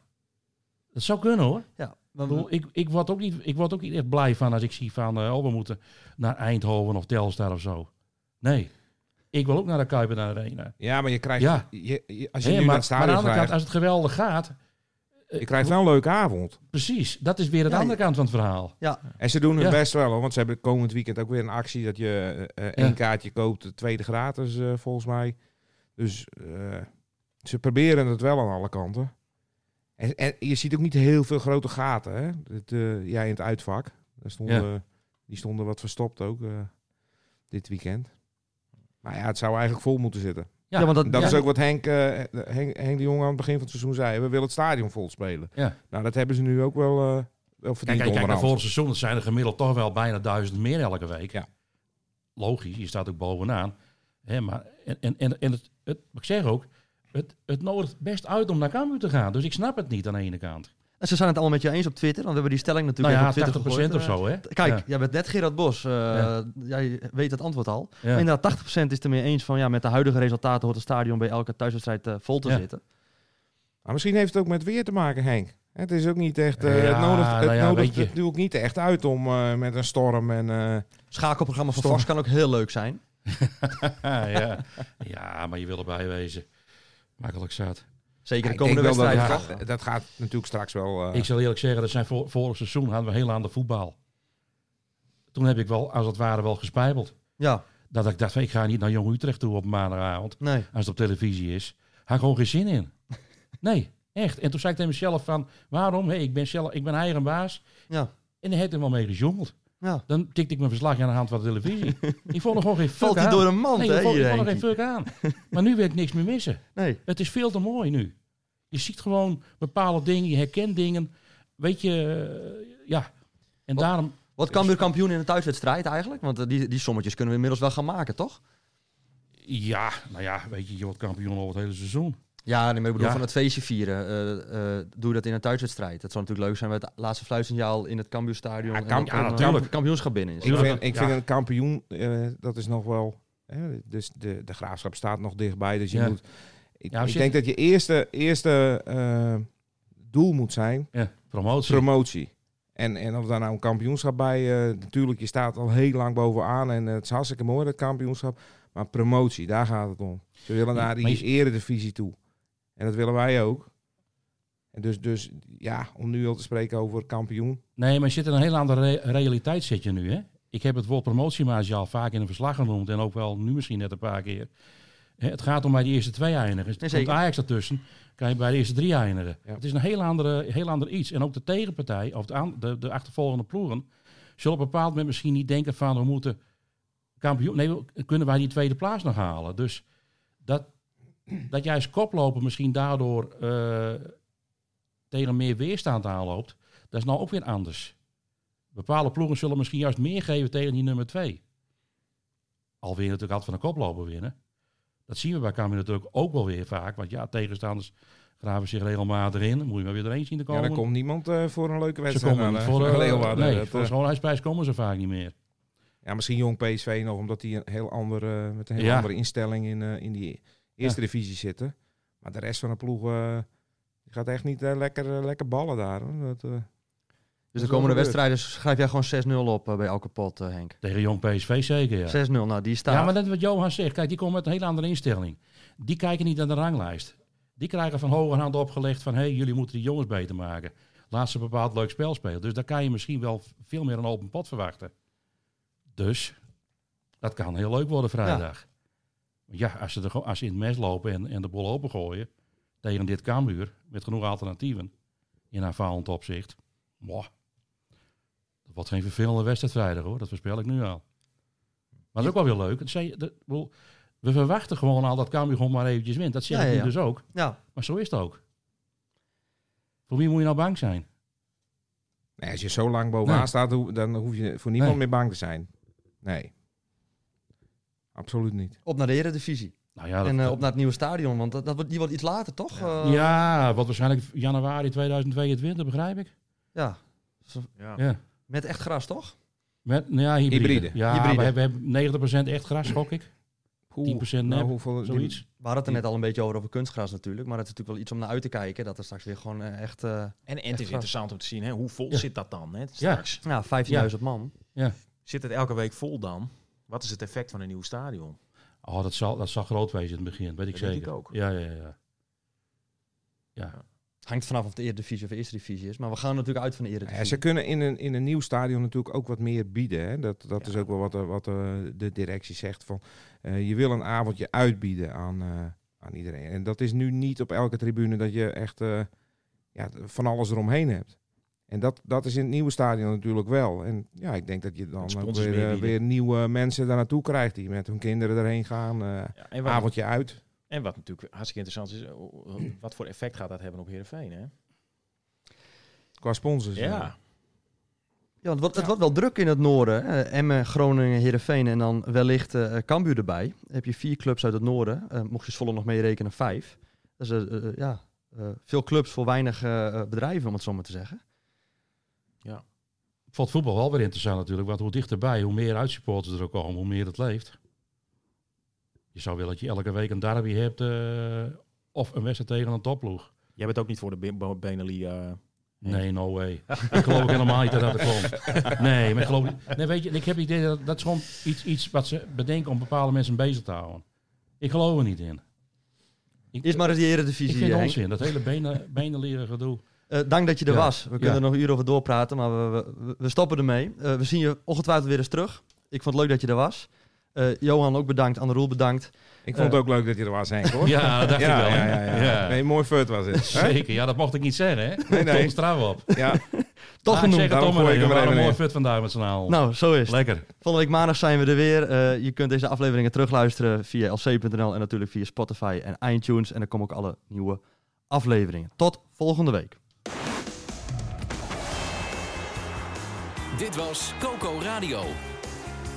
Speaker 6: Dat zou kunnen hoor.
Speaker 3: ja.
Speaker 6: Ik,
Speaker 3: Maar-
Speaker 6: ik, ik, word ook niet, ik word ook niet echt blij van als ik zie van, eh, oh we moeten naar Eindhoven of Telstar of zo. Nee. Ik wil ook naar de Kuip en naar de Arena.
Speaker 4: ja, maar je krijgt...
Speaker 6: Ja.
Speaker 4: Je, je- als je nu
Speaker 6: maar,
Speaker 4: naar het
Speaker 6: maar aan
Speaker 4: stadion
Speaker 6: de andere kant,
Speaker 4: krijgt,
Speaker 6: als het geweldig gaat,
Speaker 4: je krijgt wel een leuke avond.
Speaker 6: precies, dat is weer de
Speaker 3: Ja,
Speaker 6: andere kant van het verhaal.
Speaker 3: ja.
Speaker 4: En ze doen het
Speaker 6: Ja.
Speaker 4: best wel, hoor, want ze hebben komend weekend ook weer een actie dat je eh, eh,
Speaker 6: Ja.
Speaker 4: één kaartje koopt, de tweede gratis eh, volgens mij. Dus eh, ze proberen het wel aan alle kanten. En, en je ziet ook niet heel veel grote gaten, hè? Het, eh, jij in het uitvak. Daar stonden, Die stonden wat verstopt ook eh, dit weekend. Maar ja, het zou eigenlijk vol moeten zitten.
Speaker 6: Ja,
Speaker 3: Ja, want dat-
Speaker 4: Dat
Speaker 6: ja.
Speaker 4: is ook wat Henk, eh, Henk, Henk de Jong aan het begin van het seizoen zei. We willen het stadion vol spelen.
Speaker 6: Ja.
Speaker 4: Nou, dat hebben ze nu ook wel, eh wel
Speaker 6: Kijk,
Speaker 4: verdiend
Speaker 6: kijk, kijk
Speaker 4: onderhand.
Speaker 6: vorig seizoen, het zijn er gemiddeld toch wel bijna duizend meer elke week.
Speaker 4: Ja.
Speaker 6: Logisch, je staat ook bovenaan. Hè, maar, en en, en, en het, het, ik zeg ook, het, het nodigt best uit om naar Cambuur te gaan. Dus ik snap het niet aan de ene kant.
Speaker 3: En ze zijn het allemaal met je eens op Twitter, want we hebben die stelling
Speaker 6: Nou
Speaker 3: natuurlijk
Speaker 6: ja,
Speaker 3: even op
Speaker 6: 80%
Speaker 3: Twitter
Speaker 6: of
Speaker 3: gegooid.
Speaker 6: zo, hè?
Speaker 3: Eh, Kijk,
Speaker 6: Ja.
Speaker 3: jij bent net Gerard Bos. eh,
Speaker 6: Ja.
Speaker 3: Jij weet het antwoord al.
Speaker 6: Ja.
Speaker 3: Maar inderdaad, 80% is het ermee eens van ja, met de huidige resultaten hoort het stadion bij elke thuiswedstrijd eh, vol te
Speaker 6: Ja.
Speaker 3: zitten.
Speaker 4: Maar misschien heeft het ook met weer te maken, Henk. Het is ook niet echt. eh,
Speaker 6: Ja,
Speaker 4: het nodigt, het
Speaker 6: nou ja,
Speaker 4: nodigt het doe ik niet echt uit om eh, met een storm en. eh,
Speaker 3: Schakelprogramma van. Vos kan ook heel leuk zijn.
Speaker 6: ja. ja, maar je wil erbij wezen. Makkelijk zat.
Speaker 3: Zeker de
Speaker 4: ik
Speaker 3: komende
Speaker 4: denk wel dat,
Speaker 3: wedstrijden.
Speaker 4: dat, dat gaat natuurlijk straks wel. eh,
Speaker 6: Ik zal eerlijk zeggen, dat zijn voor, vorig seizoen hadden we heel aan de voetbal. Toen heb ik wel, als het ware, wel gespijbeld.
Speaker 3: Ja,
Speaker 6: Dat ik dacht, van, ik ga niet naar Jong Utrecht toe op maandagavond.
Speaker 3: nee.
Speaker 6: als het op televisie is. Had ik gewoon geen zin in. Nee, echt. En toen zei ik tegen mezelf van, waarom? Hey, ik, ben zelf, ik ben eigen baas.
Speaker 3: Ja.
Speaker 6: En daar heeft hij wel mee gejongeld.
Speaker 3: Ja.
Speaker 6: Dan tikte ik mijn verslag aan de hand van de televisie. ik vond er gewoon geen fuck
Speaker 3: Valt hij
Speaker 6: aan.
Speaker 3: door een mand,
Speaker 6: nee,
Speaker 3: hè,
Speaker 6: ik vond, ik vond er geen fuck aan. Maar nu wil ik niks meer missen.
Speaker 3: Nee.
Speaker 6: Het is veel te mooi nu. Je ziet gewoon bepaalde dingen, je herkent dingen. Weet je, eh, ja. En
Speaker 3: Wat-
Speaker 6: daarom...
Speaker 3: Wat Cambuur kampioen in de thuiswedstrijd eigenlijk? Want eh, die, die sommetjes kunnen we inmiddels wel gaan maken, toch?
Speaker 6: Ja, nou ja, weet je, je wordt kampioen over het hele seizoen.
Speaker 3: Ja, nee, maar ik bedoel
Speaker 6: Ja.
Speaker 3: van het feestje vieren. eh, eh, doe dat in een thuiswedstrijd. Dat zou natuurlijk leuk zijn met het laatste fluitsignaal in het Cambuurstadion.
Speaker 4: Ja,
Speaker 3: en
Speaker 4: kamp-
Speaker 6: ja,
Speaker 3: een
Speaker 6: natuurlijk.
Speaker 3: kampioenschap binnen is.
Speaker 4: ik vind, ik
Speaker 6: Ja.
Speaker 4: vind een kampioen, dat is nog wel. Hè, dus de, de graafschap staat nog dichtbij. Dus je
Speaker 6: Ja.
Speaker 4: moet. Ik,
Speaker 6: Ja,
Speaker 4: ik
Speaker 6: je-
Speaker 4: denk dat je eerste, eerste eh, doel moet zijn
Speaker 6: Ja, promotie.
Speaker 4: promotie. En, en of daar nou een kampioenschap bij, eh, natuurlijk, je staat al heel lang bovenaan en eh, het is hartstikke mooi dat kampioenschap. Maar promotie, daar gaat het om. Ze willen naar die
Speaker 6: je-
Speaker 4: eredivisie toe. En dat willen wij ook. En dus, dus ja, om nu al te spreken over kampioen.
Speaker 6: Nee, maar je zit in een heel andere re- realiteit zit je nu, hè? Ik heb het woord promotiemaatje al vaak in een verslag genoemd en ook wel nu misschien net een paar keer. Het gaat om bij die eerste twee eindigen. Er komt. Ajax ertussen, kan je bij de eerste drie eindigen.
Speaker 4: Ja.
Speaker 6: Het is een heel, andere, heel ander iets. En ook de tegenpartij, of de, aan- de, de achtervolgende ploegen, zullen op een bepaald moment misschien niet denken van we moeten kampioen. Nee, kunnen wij die tweede plaats nog halen? Dus Dat, dat jij als koploper misschien daardoor eh, tegen meer weerstand aanloopt, dat is nou ook weer anders. Bepaalde ploegen zullen misschien juist meer geven tegen die nummer twee. Alweer natuurlijk altijd van een koploper winnen. Dat zien we bij Cambuur natuurlijk ook wel weer vaak. Want ja, tegenstanders graven zich regelmatig in. Dan moet je maar weer erheen zien te
Speaker 4: Ja,
Speaker 6: komen.
Speaker 4: dan komt niemand eh, voor een leuke
Speaker 6: ze
Speaker 4: wedstrijd.
Speaker 6: komen niet
Speaker 4: eh,
Speaker 6: voor, de
Speaker 4: Leeuwarden.
Speaker 6: nee,
Speaker 4: Dat,
Speaker 6: voor
Speaker 4: eh,
Speaker 6: schoonheidsprijs komen ze vaak niet meer.
Speaker 4: ja, misschien jong PSV nog, omdat die een heel andere, met een heel
Speaker 6: Ja.
Speaker 4: andere instelling in, in die eerste divisie zitten. Maar de rest van de ploeg gaat echt niet lekker, lekker ballen daar. Hoor. Dat,
Speaker 3: Dus de komende wedstrijden schrijf jij gewoon 6-0 op eh, bij elke pot, eh, Henk.
Speaker 6: Tegen jong PSV zeker, ja.
Speaker 3: 6-0, nou die staat.
Speaker 6: Ja, maar dat wat Johan zegt. Kijk, die komen met een hele andere instelling. Die kijken niet naar de ranglijst. Die krijgen van hoge hand opgelegd van... hé, hey, jullie moeten die jongens beter maken. Laat ze een bepaald leuk spel spelen. Dus daar kan je misschien wel veel meer een open pot verwachten. Dus, dat kan heel leuk worden vrijdag. Ja, als, ze er, als ze in het mes lopen en, en de bol opengooien... tegen dit Cambuur, met genoeg alternatieven... in aanvallend opzicht... wordt geen vervelende wedstrijd vrijdag, hoor. Dat voorspel ik nu al. Maar dat is ook wel weer leuk. Het zei- dat- ik bedoel, we verwachten gewoon al dat Cambuur gewoon maar eventjes wint. Dat zeg
Speaker 3: Ja,
Speaker 6: ik
Speaker 3: ja,
Speaker 6: nu
Speaker 3: ja.
Speaker 6: dus ook.
Speaker 3: Ja,
Speaker 6: Maar zo is het ook. Voor wie moet je nou bang zijn?
Speaker 4: nee, als je zo lang bovenaan
Speaker 6: Nee.
Speaker 4: staat, dan hoef je voor niemand
Speaker 6: Nee.
Speaker 4: meer bang te zijn. Nee. Absoluut niet.
Speaker 3: op naar de Eredivisie.
Speaker 6: Nou ja, dat,
Speaker 3: en eh, op naar het nieuwe stadion, want dat, dat wordt, die wordt iets later, toch? Ja.
Speaker 6: ja, wat waarschijnlijk januari 2022, begrijp ik.
Speaker 3: ja.
Speaker 5: Ja.
Speaker 6: Ja.
Speaker 3: Met echt gras, toch?
Speaker 6: Met, nou ja, hybride.
Speaker 4: Hybride.
Speaker 6: Ja,
Speaker 3: Hybride.
Speaker 6: We, hebben, we hebben 90% echt gras, gok ik. 10% nep,
Speaker 4: nou, hoeveel,
Speaker 6: Zoiets.
Speaker 3: We hadden het er net al een beetje over, over kunstgras natuurlijk. Maar het is natuurlijk wel iets om naar uit te kijken. Dat er straks weer gewoon eh, echt... eh,
Speaker 5: En, en het is
Speaker 3: gras.
Speaker 5: interessant om te zien, hè, hoe vol
Speaker 6: Ja.
Speaker 5: zit dat dan hè, straks?
Speaker 3: ja, 15.000 man.
Speaker 5: Zit het elke week vol dan? Wat is het effect van een nieuw stadion?
Speaker 6: Oh, dat zal, dat zal groot wezen in het begin, weet ik
Speaker 5: Dat
Speaker 6: zeker.
Speaker 5: ik ook.
Speaker 6: Ja, ja, ja. Ja,
Speaker 3: Hangt vanaf of het de Eredivisie of de Eerste Divisie is. Maar we gaan natuurlijk uit van de
Speaker 4: Ja,
Speaker 3: Eredivisie.
Speaker 4: ze kunnen in een, in een nieuw stadion natuurlijk ook wat meer bieden. Hè? Dat, dat is ook wel wat, eh, wat eh, de directie zegt. Van, eh, je wil een avondje uitbieden aan, eh, aan iedereen. En dat is nu niet op elke tribune dat je echt eh, ja, van alles eromheen hebt. En dat, dat is in het nieuwe stadion natuurlijk wel. En ja, ik denk dat je dan ook weer, eh, weer nieuwe mensen daar naartoe krijgt. Die met hun kinderen erheen gaan. eh,
Speaker 5: Ja, en, wat,
Speaker 4: avondje uit.
Speaker 5: En wat natuurlijk hartstikke interessant is, eh, wat voor effect gaat dat hebben op Heerenveen? Hè?
Speaker 4: Qua sponsors. eh.
Speaker 5: Ja,
Speaker 3: Ja, want het wordt, het wordt wel druk in het noorden. Emmen, Groningen, Heerenveen en dan wellicht eh Cambuur erbij. Dan heb je vier clubs uit het noorden. Eh, mocht je Zwolle nog meerekenen, vijf. Dus eh, ja, eh, veel clubs voor weinig eh, bedrijven, om het zo maar te zeggen.
Speaker 6: Ik vond voetbal wel weer interessant natuurlijk, want hoe dichterbij, hoe meer uitsupporters er ook komen, hoe meer het leeft. Je zou willen dat je elke week een derby hebt eh, of een wedstrijd tegen een topploeg.
Speaker 5: jij bent ook niet voor de Be- Be- Benelie. Nee.
Speaker 6: Nee, no way. ik geloof ook helemaal niet dat dat er komt. Nee, maar ik geloof niet. Nee, weet je, ik heb het idee dat dat is gewoon iets, iets wat ze bedenken om bepaalde mensen bezig te houden. Ik geloof er niet in. Ik,
Speaker 3: Eerst maar eens die
Speaker 6: ik
Speaker 3: Eredivisie,
Speaker 6: vind
Speaker 3: Henk.
Speaker 6: onzin, dat hele benen, benen leren gedoe.
Speaker 3: Eh, dank dat je er
Speaker 6: Ja.
Speaker 3: was. We kunnen
Speaker 6: Ja.
Speaker 3: er nog uren over doorpraten, maar we, we, we stoppen ermee. Eh, we zien je ongetwijfeld weer eens terug. Ik vond het leuk dat je er was. Eh, Johan ook bedankt, Anne Roel bedankt.
Speaker 4: Ik vond het ook leuk dat je er was, Henk, hoor.
Speaker 6: Ja, dat dacht
Speaker 4: ja,
Speaker 6: ik wel.
Speaker 4: ja,
Speaker 6: hè?
Speaker 4: ja, ja. Nee, mooi fut was het. hè?
Speaker 6: Zeker, ja, dat mocht ik niet zeggen, hè?
Speaker 4: Nee, nee.
Speaker 6: Straf op.
Speaker 4: Ja,
Speaker 3: Toch
Speaker 6: Ah, ik
Speaker 3: genoemd.
Speaker 6: zeg het
Speaker 4: Daarom
Speaker 6: om maar
Speaker 4: gooi ik
Speaker 6: even.
Speaker 4: er even
Speaker 6: een mooi fut vandaag met z'n allen.
Speaker 3: Nou, zo is het.
Speaker 6: Lekker.
Speaker 3: Volgende week maandag zijn we er weer. Eh, je kunt deze afleveringen terugluisteren via lc.nl en natuurlijk via Spotify en iTunes. En dan komen ook alle nieuwe afleveringen. Tot volgende week.
Speaker 2: Dit was Coco Radio.